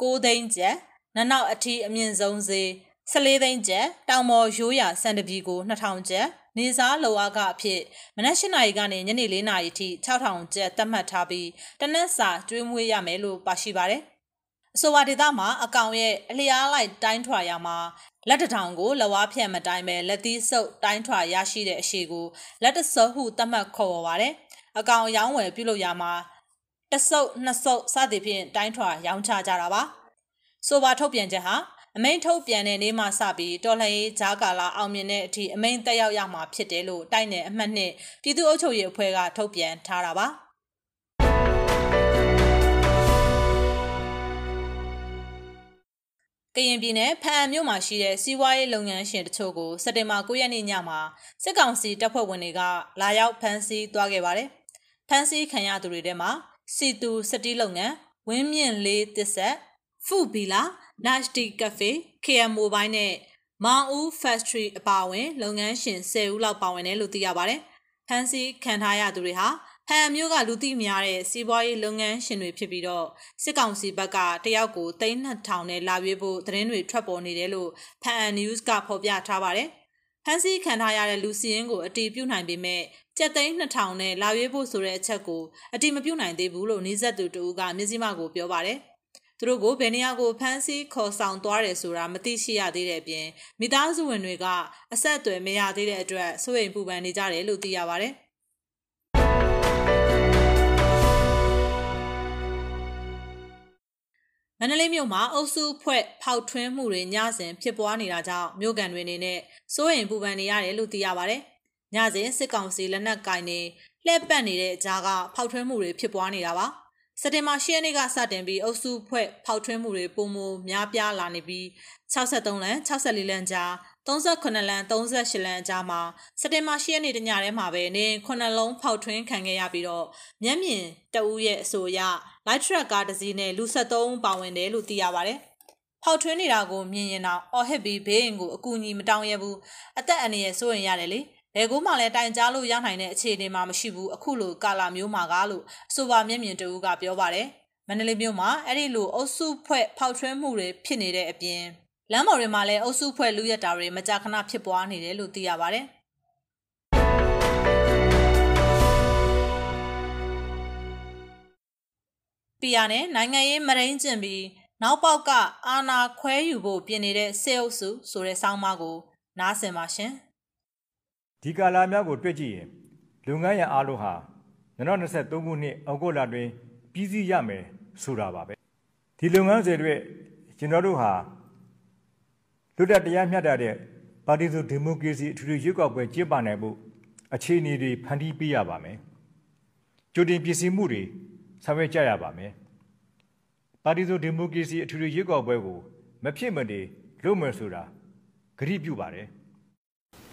6သိန်းကျပ်နနောက်အထီးအမြင့်ဆုံးဈေး14သိန်းကျပ်တောင်မော်ရိုးရစံတပီကို2000ကျပ်နေစားလောအားကအဖြစ်မနက်၈နာရီကနေညနေ၄နာရီထိ6000ကျပ်သတ်မှတ်ထားပြီးတနက်စာကျွေးမွေးရမယ်လို့ပါရှိပါတယ်အဆိုပါဒေသမှာအကောင်ရဲ့အလျားလိုက်တိုင်းထွာရမှာ လက်တထောင်ကိုလဝါဖြန့်မတိုင်းပဲလက်သီးဆုပ်တိုင်းထွာရရှိတဲ့အရှိကိုလက်တဆုပ်ဟုသတ်မှတ်ခေါ်ပေါ်ပါတယ်။အကောင်ရောင်းဝယ်ပြုလုပ်ရမှာတဆုပ်နှစ်ဆုပ်စသည်ဖြင့်တိုင်းထွာရောင်းချကြတာပါ။ဆိုပါထုတ်ပြန်ချက်ဟာအမိန်ထုတ်ပြန်တဲ့နေ့မှစပြီးတော်လှန်ရေးဂျားကာလာအောင်မြင်တဲ့အထိအမိန်တက်ရောက်ရမှာဖြစ်တယ်လို့တိုက်နယ်အမှတ်နှစ်ပြည်သူ့အုပ်ချုပ်ရေးအဖွဲ့ကထုတ်ပြန်ထားတာပါ။ ကရင်ပြည်နယ်ဖအံမြို့မှာရှိတဲ့စီးပွားရေးလုပ်ငန်းရှင်တချို့ကိုစက်တင်ဘာ9ရက်နေ့ညမှာစစ်ကောင်စီတပ်ဖွဲ့ဝင်တွေကလာရောက်ဖမ်းဆီးသွားခဲ့ပါတယ်။ဖမ်းဆီးခံရသူတွေထဲမှာစီတူစတီးလုပ်ငန်းဝင်းမြင့်လေးတစ်ဆက်ဖူဘီလာ Nashdi Cafe KM Mobile နဲ့မောင်ဦး Factory အပါအဝင် လုပ်ငန်းရှင်10ဦးလောက်ပါဝင်တယ်လို့သိရပါတယ်။ဖန်စီခံထားရသူတွေဟာ ဟန်မျိုးကလူသိများတဲ့စီးပွားရေးလုပ်ငန်းရှင်တွေဖြစ်ပြီးတော့စစ်ကောင်စီဘက်ကတယောက်ကို3200နဲ့လာရွေးဖို့သတင်းတွေထွက်ပေါ်နေတယ်လို့ဖန် News ကဖော်ပြထားပါတယ်။ဖန်စီခံထားရတဲ့လူစီရင်ကိုအတီးပြုတ်နိုင်ပေမဲ့ကျက်သိန်း2000နဲ့လာရွေးဖို့ဆိုတဲ့အချက်ကိုအတီးမပြုတ်နိုင်သေးဘူးလို့နေဆက်သူတူကမြစည်းမကိုပြောပါတယ်။သူတို့ကိုဘယ်နေရာကိုဖမ်းဆီးခေါ်ဆောင်သွားတယ်ဆိုတာမသိရှိရသေးတဲ့အပြင်မိသားစုဝင်တွေကအဆက်အသွယ်မရသေးတဲ့အတွက်စိုးရိမ်ပူပန်နေကြတယ်လို့သိရပါဗျ။ မန္တလေးမြို့မှာအုပ်စုဖွဲ့ဖောက်ထွင်းမှုတွေညစဉ်ဖြစ်ပွားနေတာကြောင့်မြို့ကန်တွေအနေနဲ့စိုးရိမ်ပူပန်နေရတယ်လို့သိရပါဗျ။ညစဉ်စစ်ကောင်စီလက်နက်ကင်နေလှည့်ပတ်နေတဲ့ကြားကဖောက်ထွင်းမှုတွေဖြစ်ပွားနေတာပါ။စက်တင်ဘာ10ရက်နေ့ကစတင်ပြီးအုပ်စုဖွဲ့ဖောက်ထွင်းမှုတွေပုံမများပြားလာနေပြီး63လမ်း64လမ်းကြား38လမ်း38လမ်းကြားမှာစက်တင်ဘာ10ရက်နေ့တညထဲမှာပဲနေ9လုံးဖောက်ထွင်းခံခဲ့ရပြီးတော့မျက်မြင်တအူးရဲ့အဆိုအရ light truck ကားတစ်စီးနဲ့လူ73ပါဝင်တယ်လို့သိရပါတယ်။ဖောက်ထွင်းနေတာကိုမြင်ရင်တော့အော်ဟစ်ပြီးဘေးရင်ကိုအကူအညီမတောင်းရဘူးအသက်အန္တရာယ်စိုးရင်ရတယ်လေ။ဘယ်ကိုမှလည်းတိုင်ကြားလို့ရနိုင်တဲ့အခြေအနေမှာမရှိဘူးအခုလိုကာလာမျိုးမှာကားလို့အဆိုပါမျက်မြင်တူကပြောပါတယ်မန္တလေးမြို့မှာအဲ့ဒီလိုအုပ်စုဖွဲ့ဖောက်ထွင်းမှုတွေဖြစ်နေတဲ့အပြင်လမ်းပေါ်တွေမှာလည်းအုပ်စုဖွဲ့လူရတာတွေမကြာခဏဖြစ်ပွားနေတယ်လို့သိရပါတယ် ပီယာနဲ့နိုင်ငံရေးမရင်းကျင်ပြီးနောက်ပေါက်ကအာနာခွဲယူဖို့ပြင်နေတဲ့စေအုပ်စုဆိုတဲ့ဆောင်းပါးကို နားဆင်ပါရှင်။ဒီကာလများကိုတွေ့ကြည့်ရင်လုပ်ငန်းရန်အားလုံးဟာ2023ခုနှစ်အောက်တိုဘာတွင်ပြီးစီးရမယ်ဆိုတာပါပဲဒီလုပ်ငန်းစဉ်တွေကျွန်တော်တို့ဟာလွတ်လပ်တရားမျှတတဲ့ပါတီစုဒီမိုကရေစီအထူးရွေးကောက်ပွဲကျင်းပနိုင်ဖို့အခြေအနေတွေဖန်တီးပေးရပါမယ်ကြိုတင်ပြင်ဆင်မှုတွေ ဆောင်ရွက်ကြရပါမယ်ပါတီစုဒီမိုကရေစီအထူးရွေးကောက်ပွဲကိုမဖြစ်မနေလုပ်မယ်ဆိုတာဂရုပြုပါတယ်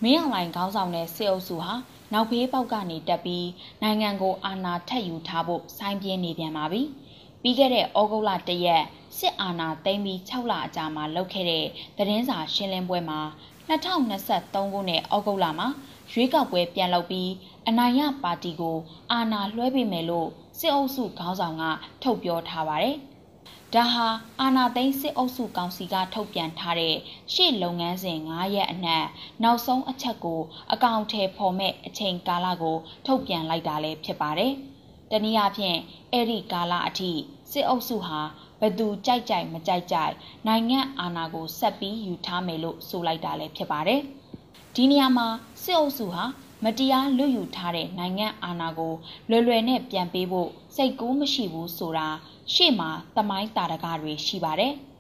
မင်းအောင်လှိုင်ခေါင်းဆောင်တဲ့စစ်အုပ်စုဟာနောက်ဖေးပေါက်ကနေတက်ပြီးနိုင်ငံကိုအာဏာထက်ယူထားဖို့စိုင်းပြင်းနေပြန်ပါပြီ။ပြီးခဲ့တဲ့ဩဂုတ်လတရက်စစ်အာဏာသိမ်းပြီး6လအကြာမှာလုပ်ခဲ့တဲ့သတင်းစာရှင်းလင်းပွဲမှာ2023ခုနှစ်ဩဂုတ်လမှာရွေးကောက်ပွဲပြန်လုပ်ပြီးအနိုင်ရပါတီကို အာဏာလွှဲပေးမယ်လို့စစ်အုပ်စုခေါင်းဆောင်ကထုတ်ပြောထားပါတယ်။ဒါဟာအာနာသိန်းစစ်အုပ်စုကောင်စီကထုတ်ပြန်ထားတဲ့ရှေ့လုပ်ငန်းစဉ်9ရက်အနက်နောက်ဆုံးအချက်ကို အကောင့်ထဲပေါ်မဲ့အချိန်ကာလကို ထုတ်ပြန်လိုက်တာလည်းဖြစ်ပါတယ်။တနည်းအားဖြင့်အဲ့ဒီကာလအထိစစ်အုပ်စုဟာ ဘသူကြိုက်ကြိုက်မကြိုက်ကြိုက်နိုင်ငံအာဏာကိုဆက်ပြီးယူထားမယ်လို့ဆိုလိုက်တာလည်းဖြစ်ပါတယ်။ဒီနေရာမှာစစ်အုပ်စုဟာမတရားလွတ်ယူထားတဲ့နိုင်ငံအာဏာကိုလွယ်လွယ်နဲ့ပြန်ပေးဖို့စိတ်ကူးမရှိဘူးဆိုတာရှေ့မှာသမိုင်းတာရကတွေရှိပါတယ်။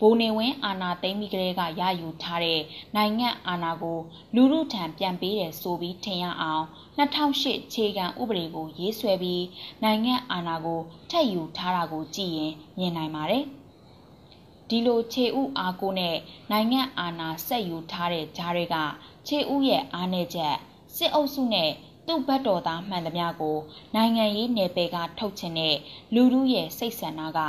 ဘိုးနေဝင်းအာဏာသိမ်းပြီးကလေးကရယူထားတဲ့နိုင်ငံအာဏာကို လူမှုထံပြန်ပေးတယ်ဆိုပြီးထင်ရအောင်2008ခြေခံဥပဒေကိုရေးဆွဲပြီးနိုင်ငံအာဏာကိုထပ်ယူထားတာကိုကြည့်ရင်မြင်နိုင်ပါတယ်။ဒီလိုခြေဥအားကိုနဲ့နိုင်ငံအာဏာဆက်ယူထားတဲ့ဂျားတွေကခြေဥရဲ့အားနည်းချက်စစ်အုပ်စုနဲ့ သူ့ဘက်တော်သားမှန်သမျှကို နိုင်ငံရေးနယ်ပယ်ကထုတ်ချင်တဲ့လူထုရဲ့စိတ်ဆန္ဒက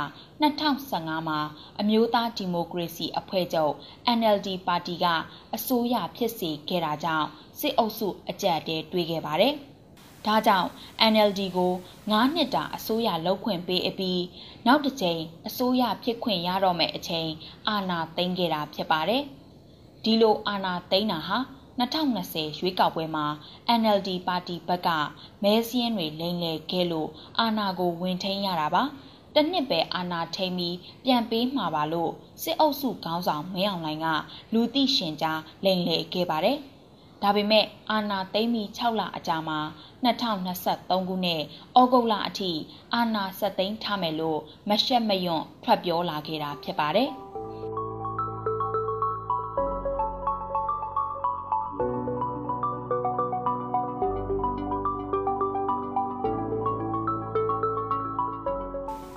2015မှာအမျိုးသားဒီမိုကရေစီအဖွဲ့ချုပ် NLD ပါတီကအစိုးရဖြစ်စေခဲ့တာကြောင့်စစ်အုပ်စုအကြက်တဲတွေးခဲ့ပါတယ်။ဒါကြောင့် NLD ကို9နှစ်တာအစိုးရလုပ်ခွင့်ပေးအပြီးနောက်တစ်ချိန်အစိုးရဖြစ်ခွင့်ရတော့မယ့်အချိန်အာဏာသိမ်းခဲ့တာဖြစ်ပါတယ်။ဒီလိုအာဏာသိမ်းတာဟာ 2020ရွေးကောက်ပွဲမှာ NLD ပါတီဘက်ကမဲစင်းတွေလိမ့်လေခဲ့လို့အာဏာကိုဝင်ထိန်ရတာပါတနှစ်ပဲအာဏာထိန်ပြီးပြန်ပေးမှာပါလို့စစ်အုပ်စုခေါင်းဆောင်မင်းအောင်လှိုင်ကလူသိရှင်ကြားလိမ်လည်ခဲ့ပါတယ်။ဒါပေမဲ့အာဏာသိမ်းပြီး6လအကြာမှာ2023ခုနှစ်ဩဂုတ်လအထိအာဏာဆက်သိမ်းထားမယ်လို့မရှက်မယွန့်ထွက်ပြောလာခဲ့တာဖြစ်ပါတယ်။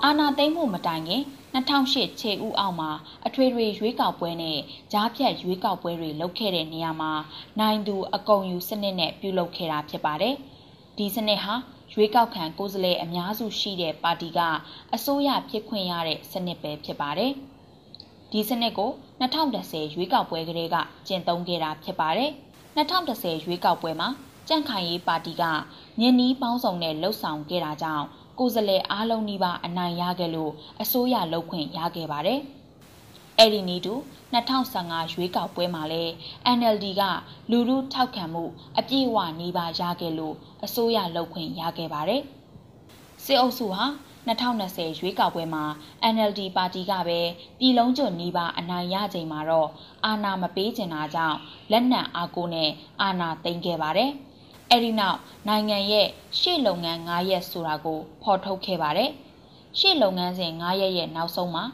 အာနာသိမ့်မှုမတိုင်ခင်2008ခြေဥအောင်မှာအထွေထွေရွေးကောက်ပွဲနဲ့ကြားဖြတ်ရွေးကောက်ပွဲတွေလုပ်ခဲ့တဲ့နေရာမှာနိုင်သူအကုံယူစနစ်နဲ့ပြုလုပ်ခဲ့တာဖြစ်ပါတယ်။ဒီစနစ်ဟာရွေးကောက်ခံကိုယ်စားလှယ်အများစုရှိတဲ့ပါတီကအစိုးရဖြစ်ခွင့်ရတဲ့စနစ်ပဲဖြစ်ပါတယ်ဒီစနစ်ကို2010ရွေးကောက်ပွဲကလေးကကျင့်သုံးခဲ့တာဖြစ်ပါတယ်2010ရွေးကောက်ပွဲမှာကြန့်ခိုင်ရေးပါတီကညင်နီးပေါင်းစုံနဲ့လှုပ်ဆောင်ခဲ့တာကြောင့် ကိုယ်စားလှယ်အားလုံးနီးပါးအနိုင်ရခဲ့လို့အစိုးရလုပ်ခွင့်ရခဲ့ပါတယ်။အဲ့ဒီနီးတူ2015ရွေးကောက်ပွဲမှာလည်း NLD ကလူလူထောက်ခံမှုအပြည့်အဝနီးပါးရခဲ့လို့အစိုးရလုပ်ခွင့်ရခဲ့ပါတယ်။စစ်အုပ်စုဟာ2020ရွေးကောက်ပွဲမှာ NLD ပါတီကပဲပြည်လုံးကျွနီးပါးအနိုင်ရချိန်မှာတော့အာဏာမပေးချင်တာကြောင့်လက်နက်အားကိုနဲ့အာဏာသိမ်းခဲ့ပါတယ်။ အဲဒီနောက်နိုင်ငံရဲ့ရှေ့လုပ်ငန်း9ရက်ဆိုတာကိုဖော်ထုတ်ခဲ့ပါတယ်။ရှေ့လုပ်ငန်းစဉ်9ရက်ရဲ့နောက်ဆုံးမှာ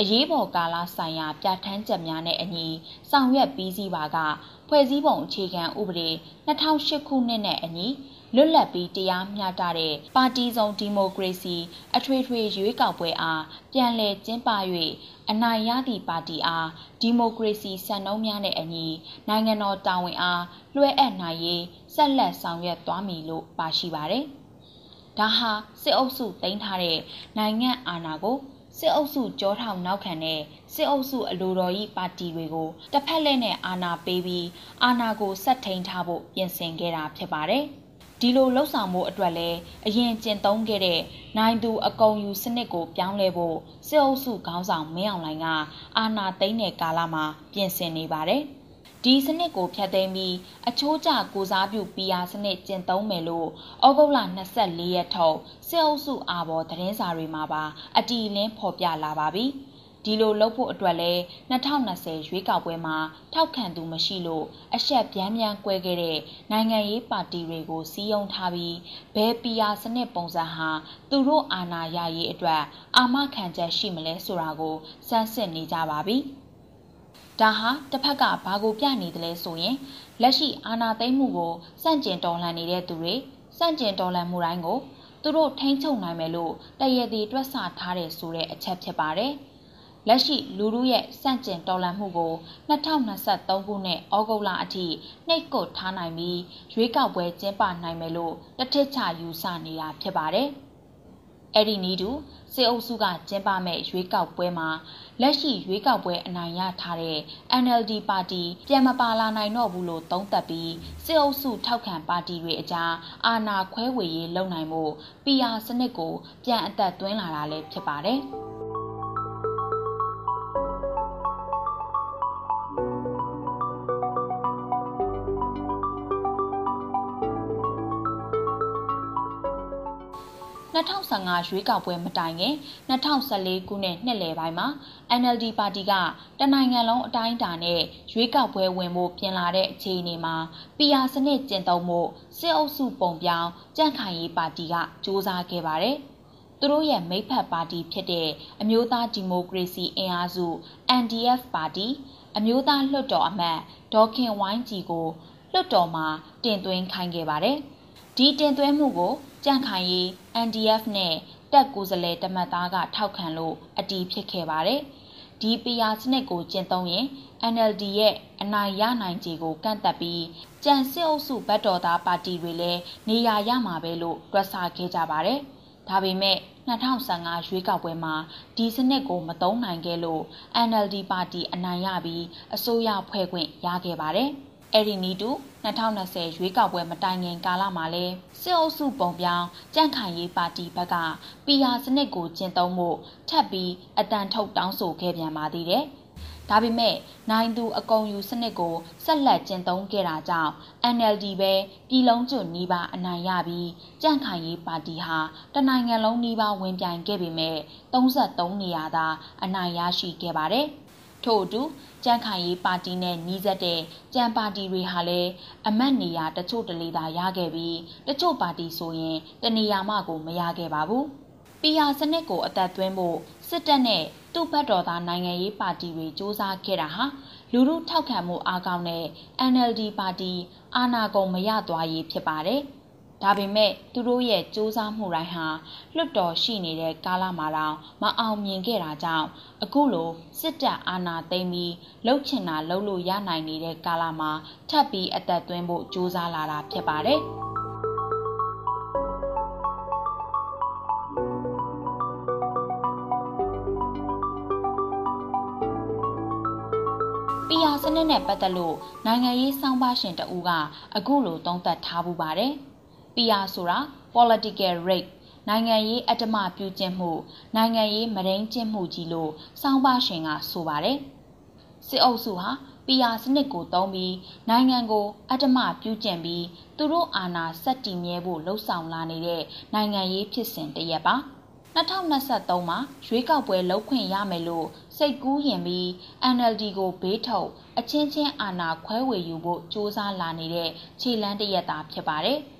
အရေးပေါ်ကာလဆိုင်ရာပြဋ္ဌာန်းချက်များနဲ့အညီဆောင်ရွက်ပြီးစီးပါကဖွဲ့စည်းပုံအခြေခံဥပဒေ2008ခုနှစ်နဲ့အညီလွတ်လပ်ပြီးတရားမျှတတဲ့ပါတီစုံဒီမိုကရေစီအထွေထွေရွေးကောက်ပွဲအားပြန်လည်ကျင်းပ၍အနိုင်ရသည့်ပါတီအားဒီမိုကရေစီစံနှုန်းများနဲ့အညီနိုင်ငံတော်တာဝန်အားလွှဲအပ်နိုင်ရေး ဆက်လက်ဆောင်ရွက်သွားမည်လို့ပါရှိပါတယ်။ဒါဟာစစ်အုပ်စုတင်ထားတဲ့နိုင်ငံအာဏာကိုစစ်အုပ်စုကြောထောင်နောက်ခံတဲ့စစ်အုပ်စုအလိုတော်ဤပါတီတွေကိုတစ်ဖက်လက်နဲ့အာဏာပေးပြီးအာဏာကိုဆက်ထိန်ထားဖို့ပြင်ဆင်ခဲ့တာဖြစ်ပါတယ်။ဒီလိုလှုပ်ဆောင်မှုအတွက်လည်းအရင်ကျင့်သုံးခဲ့တဲ့နိုင်သူအကုံယူစနစ်ကိုပြောင်းလဲဖို့စစ်အုပ်စုခေါင်းဆောင်မင်းအောင်လှိုင်ကအာဏာသိမ်းတဲ့ကာလမှာပြင်ဆင်နေပါတယ်။ ဒီစနစ်ကိုဖျက်သိမ်းပြီးအချိုးကျကိုစားပြု PR စနစ်ကျင့်သုံးမယ်လို့ဩဂုတ်လ24ရက်ထုတ်စစ်အုပ်စုအာဘော်သတင်းစာတွေမှာပါ အတီလင်းဖော်ပြလာပါပြီ။ဒီလိုလုပ်ဖို့အတွက်လဲ2020ရွေးကောက်ပွဲမှာထောက်ခံသူမရှိလို့အဆက်ပြန်းပြန်းကွဲခဲ့တဲ့နိုင်ငံရေးပါတီတွေကိုစီးယုံထားပြီးဘယ်ပီယာစနစ်ပုံစံဟာသူတို့အာဏာရရေးအတွက်အာမခံချက်ရှိမလဲဆိုတာကိုစမ်းစစ်နေကြပါပြီ။ ဒါဟာတစ်ဖက်ကဘာကိုပြနေတယ်လဲဆိုရင်လက်ရှိအာဏာသိမ်းမှုကိုစန့်ကျင်တော်လှန်နေတဲ့သူတွေစန့်ကျင်တော်လှန်မှုတိုင်းကိုသူတို့ထိန်းချုပ်နိုင်မယ်လို့တရည်တည်တွက်ဆထားတယ်ဆိုတဲ့အချက်ဖြစ်ပါတယ်။လက်ရှိလူလူရဲ့စန့်ကျင်တော်လှန်မှုကို2023ခုနှစ်ဩဂုတ်လအထိနှိပ်ကွပ်ထားနိုင်ပြီးရွေးကောက်ပွဲကျင်းပနိုင်မယ်လို့တထစ်ချယူဆနေတာဖြစ်ပါတယ်။ အဲ့ဒီနီးတူစစ်အုပ်စုကကျင်းပမဲ့ရွေးကောက်ပွဲမှာလက်ရှိရွေးကောက်ပွဲအနိုင်ရထားတဲ့ NLD ပါတီပြန်မပါလာနိုင်တော့ဘူးလို့သုံးသပ်ပြီးစစ်အုပ်စုထောက်ခံပါတီတွေအကြားအာဏာခွဲဝေရေးလုပ်နိုင်မှု PR စနစ်ကိုပြန်အသက်သွင်းလာတာလည်းဖြစ်ပါတယ်။ 2015ရွေးကောက်ပွဲမတိုင်ခင်2014ခုနှစ်နှစ်လယ်ပိုင်းမှာ NLD ပါတီကတနိုင်ငံလုံးအတိုင်းအတာနဲ့ရွေးကောက်ပွဲဝင်ဖို့ပြင်လာတဲ့အခြေအနေမှာ PR စနစ်ကျင့်သုံးမှုစစ်အုပ်စုပုံပြောင်းကြန့်ခိုင်ရေးပါတီကစ조사ခဲ့ပါတယ်။သူတို့ရဲ့မိဖက်ပါတီဖြစ်တဲ့အမျိုးသားဒီမိုကရေစီအင်အားစု NDF ပါတီအမျိုးသားလွှတ်တော်အမတ်ဒေါခင်ဝိုင်းကြည်ကိုလွှတ်တော်မှာတင်သွင်းခိုင်းခဲ့ပါတယ်။ဒီတင်သွင်းမှုကို ကြန့်ခိုင်ရေး NDF နဲ့တက်ကိုယ်စားလှယ်တမတ်သားကထောက်ခံလို့အတီးဖြစ်ခဲ့ပါတယ်။ဒီ PR စနစ်ကိုကျင့်သုံးရင် NLD ရဲ့အနိုင်ရနိုင်ခြေကိုကန့်သက်ပြီးကြံစစ်အုပ်စုဘတ်တော်သားပါတီတွေလည်းနေရာရမှာပဲလို့တွက်ဆခဲ့ကြပါတယ်။ဒါပေမဲ့2015ရွေးကောက်ပွဲမှာဒီစနစ်ကိုမသုံးနိုင်ခဲ့လို့ NLD ပါတီအနိုင်ရပြီးအစိုးရဖွဲ့ခွင့်ရခဲ့ပါတယ်။ အဲ့ဒီနီးတူ2020ရွေးကောက်ပွဲမတိုင်ခင်ကာလမှာလဲစစ်အုပ်စုပုံပြောင်းကြန့်ခိုင်ရေးပါတီဘက်က PR စနစ်ကိုကျင့်သုံးမှုထပ်ပြီးအတန်ထုတ်တောင်းဆိုခဲ့ပြန်ပါသေးတယ်။ဒါပေမဲ့နိုင်သူအကုံယူစနစ်ကိုဆက်လက်ကျင့်သုံးခဲ့တာကြောင့် NLD ပဲပြည်လုံးကျွနီးပါအနိုင်ရပြီးကြန့်ခိုင်ရေးပါတီဟာတနိုင်ငံလုံးနီးပါဝင်ပြိုင်ခဲ့ပေမဲ့33နေရာသာအနိုင်ရရှိခဲ့ပါတယ်။ ထို့အတူကြန့်ခိုင်ရေးပါတီနဲ့နှီးစပ်တဲ့ကြံပါတီတွေဟာလည်းအမတ်နေရာတချို့တလေသာရခဲ့ပြီးတချို့ပါတီဆိုရင်တနေရာမှကိုမရခဲ့ပါဘူး။ PR စနစ်ကိုအသက်သွင်းဖို့စစ်တပ်နဲ့သူ့ဘက်တော်သားနိုင်ငံရေးပါတီတွေစ조사ခဲ့တာဟာလူမှုထောက်ခံမှုအားကောင်းတဲ့ NLD ပါတီအာဏာကုန်မရသွားရေးဖြစ်ပါတယ်။ ဒါပေမဲ့သူတို့ရဲ့စူးစမ်းမှုတိုင်းဟာလွတ်တော်ရှိနေတဲ့ကာလမှာတောင်မအောင်မြင်ခဲ့တာကြောင့်အခုလိုစစ်တပ်အာဏာသိမ်းပြီးလှုပ်ချင်တာလှုပ်လို့ရနိုင်နေတဲ့ကာလမှာထပ်ပြီးအသက်သွင်းဖို့စူးစမ်းလာတာဖြစ်ပါတယ်။ီယာစနစ်နဲ့ပတ်သက်လို့နိုင်ငံရေးစောင်းပါရှင်တဦးကအခုလိုသုံးသပ်ထားပူပါတယ်။ PR ဆိုတာ political rape နိုင်ငံရေးအတ္တမပြုကျင့်မှုနိုင်ငံရေးမရင်းကျင့်မှုကြီးလို့စောင့်ပါရှင်ကဆိုပါတယ်။စစ်အုပ်စုဟာ PR စနစ်ကိုသုံးပြီးနိုင်ငံကိုအတ္တမပြုကျင့်ပြီးသူတို့အာဏာဆက်တည်မြဲဖို့လှုံ့ဆော်လာနေတဲ့နိုင်ငံရေးဖြစ်စဉ်တရက်ပါ2023မှာရွေးကောက်ပွဲလုပ်ခွင့်ရမယ်လို့စိတ်ကူးရင်ပြီး NLD ကိုဘေးထုတ်အချင်းချင်းအာဏာခွဲဝေယူဖို့စ조사လာနေတဲ့ခြေလန်းတရက်တာဖြစ်ပါတယ်။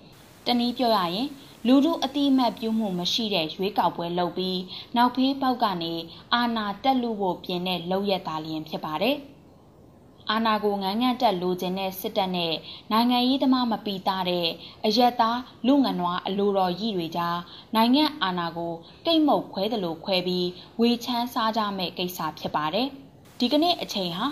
တနည်းပြောရရင်လူထုအတိအမှတ်ပြုမှုမရှိတဲ့ရွေးကောက်ပွဲလုပ်ပြီးနောက်ဖေးပေါက်ကနေအာဏာတက်လူဖို့ပြင်တဲ့လောက်ရက်သားလျင်ဖြစ်ပါတယ်။အာဏာကိုငန်းငန်းတက်လိုချင်တဲ့စစ်တပ်နဲ့နိုင်ငံရေးသမားမပီသားတဲ့အယက်သားလူငနွားအလိုတော်ရည်တွေကြားနိုင်ငံအာဏာကိုတိတ်မုတ်ခွဲတယ်လို့ခွဲပြီးဝေချမ်းစားကြမဲ့ကိစ္စဖြစ်ပါတယ်။ဒီကနေ့အချိန်ဟာ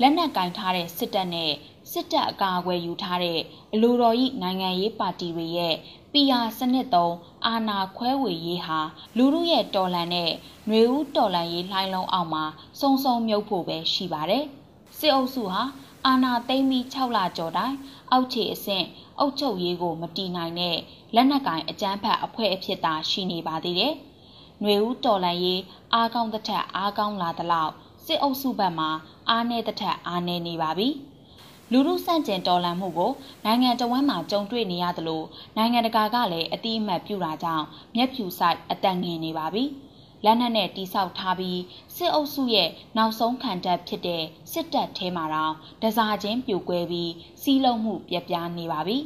လက်နက်ကင်ထားတဲ့စစ်တပ်နဲ့ စစ်တပ်အကာအကွယ်ယူထားတဲ့အလိုတော်ဤနိုင်ငံရေးပါတီတွေရဲ့ PR စနစ်သုံးအာဏာခွဲဝေရေးဟာလူမှုရဲ့တော်လှန်တဲ့ຫນွေဦးတော်လှန်ရေးလှိုင်းလုံးအောက်မှာစုံစုံမြုပ်ဖို့ပဲရှိပါတယ်။စစ်အုပ်စုဟာအာဏာသိမ်းပြီး6လကျော်တိုင်အောက်ခြေအဆင့်အုပ်ချုပ်ရေးကိုမတီးနိုင်တဲ့လက်နက်ကင်အကြမ်းဖက်အဖွဲ့အဖြစ်သာရှိနေပါသေးတယ်။ຫນွေဦးတော်လန်ရေးအားကောင်းတဲ့ထက်အားကောင်းလာသလောက်စစ်အုပ်စုဘက်မှအားနည်းတဲ့ထက်အားနည်းနေပါပြီ။ လူမှုစန့်ကျင်တော်လှန်မှုကိုနိုင်ငံတော်ဝန်မှကြုံတွေ့နေရသလိုနိုင်ငံတကာကလည်းအတိအမှတ်ပြုတာကြောင့်မျက်ဖြူဆိုင်အတန်ငင်နေပါပြီ။လက်နက်နဲ့တိဆောက်ထားပြီးစစ်အုပ်စုရဲ့နောက်ဆုံးခံတပ်ဖြစ်တဲ့စစ်တပ်ထဲမှာတော့ဒဇာချင်းပြိုကွဲပြီးစီးလုံးမှုပြပြနေပါပြီ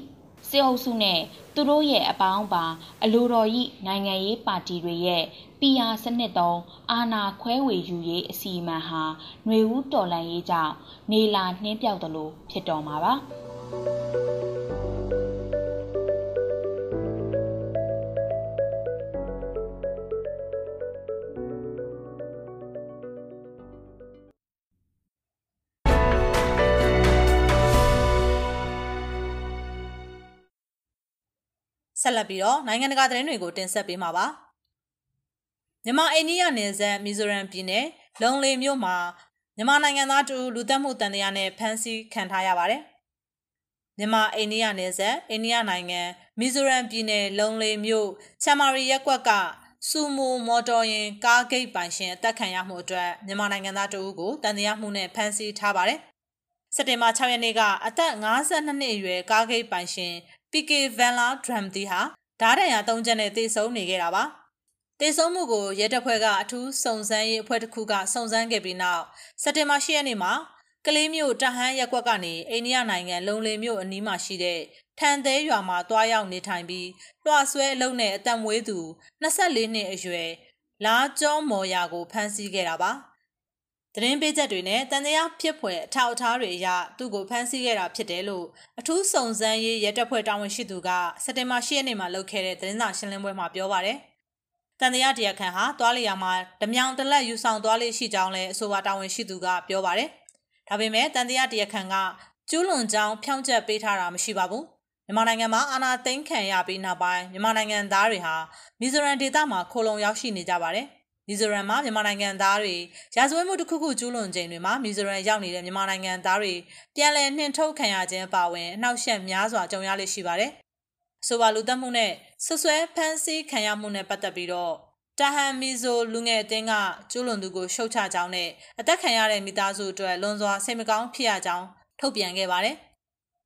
စစ်အုပ်စုနဲ့သူတို့ရဲ့အပေါင်းပါ အလိုတော်ဤနိုင်ငံရေးပါတီတွေရဲ့ PR စနစ်သုံးအာဏာခွဲဝေယူရေးအစီအမံဟာຫນွေဦးတော်လှန်ရေးကြောင့်နေလာနှင်းပြောက်သလိုဖြစ်တော်မှာပါ ဆက်လက်ပြီးတော့နိုင်ငံတကာသတင်းတွေကိုတင်ဆက်ပေးမှာပါမြန်မာအိန္ဒိယနယ်စပ်မီဇိုရမ်ပြည်နယ်လုံလေမြို့မှာမြန်မာနိုင်ငံသားတူလူသက်မှုတန်တရားနဲ့ဖမ်းဆီးခံထားရပါတယ်မြန်မာအိန္ဒိယနယ်စပ်အိန္ဒိယနိုင်ငံမီဇိုရမ်ပြည်နယ်လုံလေမြို့ချမ်မာရီရက်ကွက်ကစူမိုမော်တော်ယာဉ်ကားဂိတ်ပိုင်ရှင်အသက်ခံရမှုအတွက်မြန်မာနိုင်ငံသားတဦးကိုတန်တရားမှုနဲ့ဖမ်းဆီးထားပါတယ်။စက်တင်ဘာ6ရက်နေ့ကအသက်52နှစ်အရွယ်ကားဂိတ်ပိုင်ရှင် PK Vanla Drum တီဟာဓားတံရ၃ချက်နဲ့တေဆုံးနေခဲ့တာပါ။တေဆုံးမှုကိုရဲတပ်ဖွဲ့ကအထူးစုံစမ်းရေးအဖွဲ့တစ်ခုကစုံစမ်းခဲ့ပြီးနောက်စက်တင်ဘာ10ရက်နေ့မှာကလေးမျိုးတဟန်းရက်ကွက်ကနေအိန္ဒိယနိုင်ငံလုံလေမြို့အနီးမှာရှိတဲ့ထန်သေးရွာမှာတွားရောက်နေထိုင်ပြီးလွှတ်ဆွဲအလုံးနဲ့အတံမွေးသူ24နှစ်အရွယ်လာကျော်မော်ယာကိုဖမ်းဆီးခဲ့တာပါ။ သတင်းပေးချက်တွေနဲ့တန်တရားဖြစ်ဖွယ်အထောက်အထားတွေအရသူ့ကိုဖမ်းဆီးခဲ့တာဖြစ်တယ်လို့အထူးစုံစမ်းရေးရဲတပ်ဖွဲ့တာဝန်ရှိသူကစက်တင်ဘာ10ရက်နေ့မှာလုပ်ခဲ့တဲ့သတင်းစာရှင်းလင်းပွဲမှာပြောပါတယ်။တန်တရားတရားခံဟာသွားလျာမှာဓမြောင်တလက်ယူဆောင်သွားလေးရှိကြောင်းလည်းအဆိုပါတာဝန်ရှိသူကပြောပါတယ်။ဒါပေမဲ့တန်တရားတရားခံကကျူးလွန်ကြောင်းဖြောင်းချက်ပေးထားတာမရှိပါဘူး။မြန်မာနိုင်ငံမှာအာဏာသိမ်းခံရပြီးနောက်ပိုင်းမြန်မာနိုင်ငံသားတွေဟာမီဇိုရမ်ဒေသမှာခိုလုံရောက်ရှိနေကြပါတယ်။ မီဇိုရမ်မှာမြန်မာနိုင်ငံသားတွေရာဇဝတ်မှုတစ်ခုခုကျူးလွန်ချိန်တွေမှာမီဇိုရမ်ရောက်နေတဲ့မြန်မာနိုင်ငံသားတွေပြန်လည်နှင်ထုတ်ခံရခြင်းအပါအဝင်အနှောက်အယှက်များစွာကြုံရလိမ့်ရှိပါတယ်။ဆိုပါလူသက်မှုနဲ့ဆွဆွဲဖမ်းဆီးခံရမှုနဲ့ပတ်သက်ပြီးတော့တာဟန်မီဇိုလူငယ်အတင်းကကျူးလွန်သူကိုရှုတ်ချကြောင်းနဲ့အသက်ခံရတဲ့မိသားစုအတွက်လွန်စွာစိတ်မကောင်းဖြစ်ရကြောင်းထုတ်ပြန်ခဲ့ပါတယ်။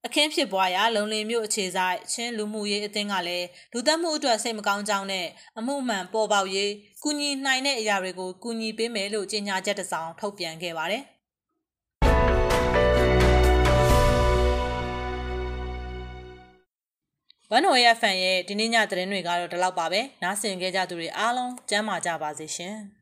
အခင်းဖြစ်ပွားရာလုံလင်မြို့အခြေဆိုင်ချင်းလူမှုရေးအသင်းကလည်းလူသက်မှုအတွက်စိတ်မကောင်းကြောင်းနဲ့အမှုမှန်ပေါ်ပေါက်ရေးကူညီနိုင်တဲ့အရာတွေကိုကူညီပေးမယ်လို့ကြေညာချက်တစ်စောင်ထုတ်ပြန်ခဲ့ပါတယ်။ဝန်ဟိုရဲ့ဖန်ရဲ့ဒီနေ့ညသတင်းတွေကတော့ဒီလောက်ပါပဲ။နားဆင်ကြကြသူတွေအားလုံးကျမ်းမာကြပါစေရှင်။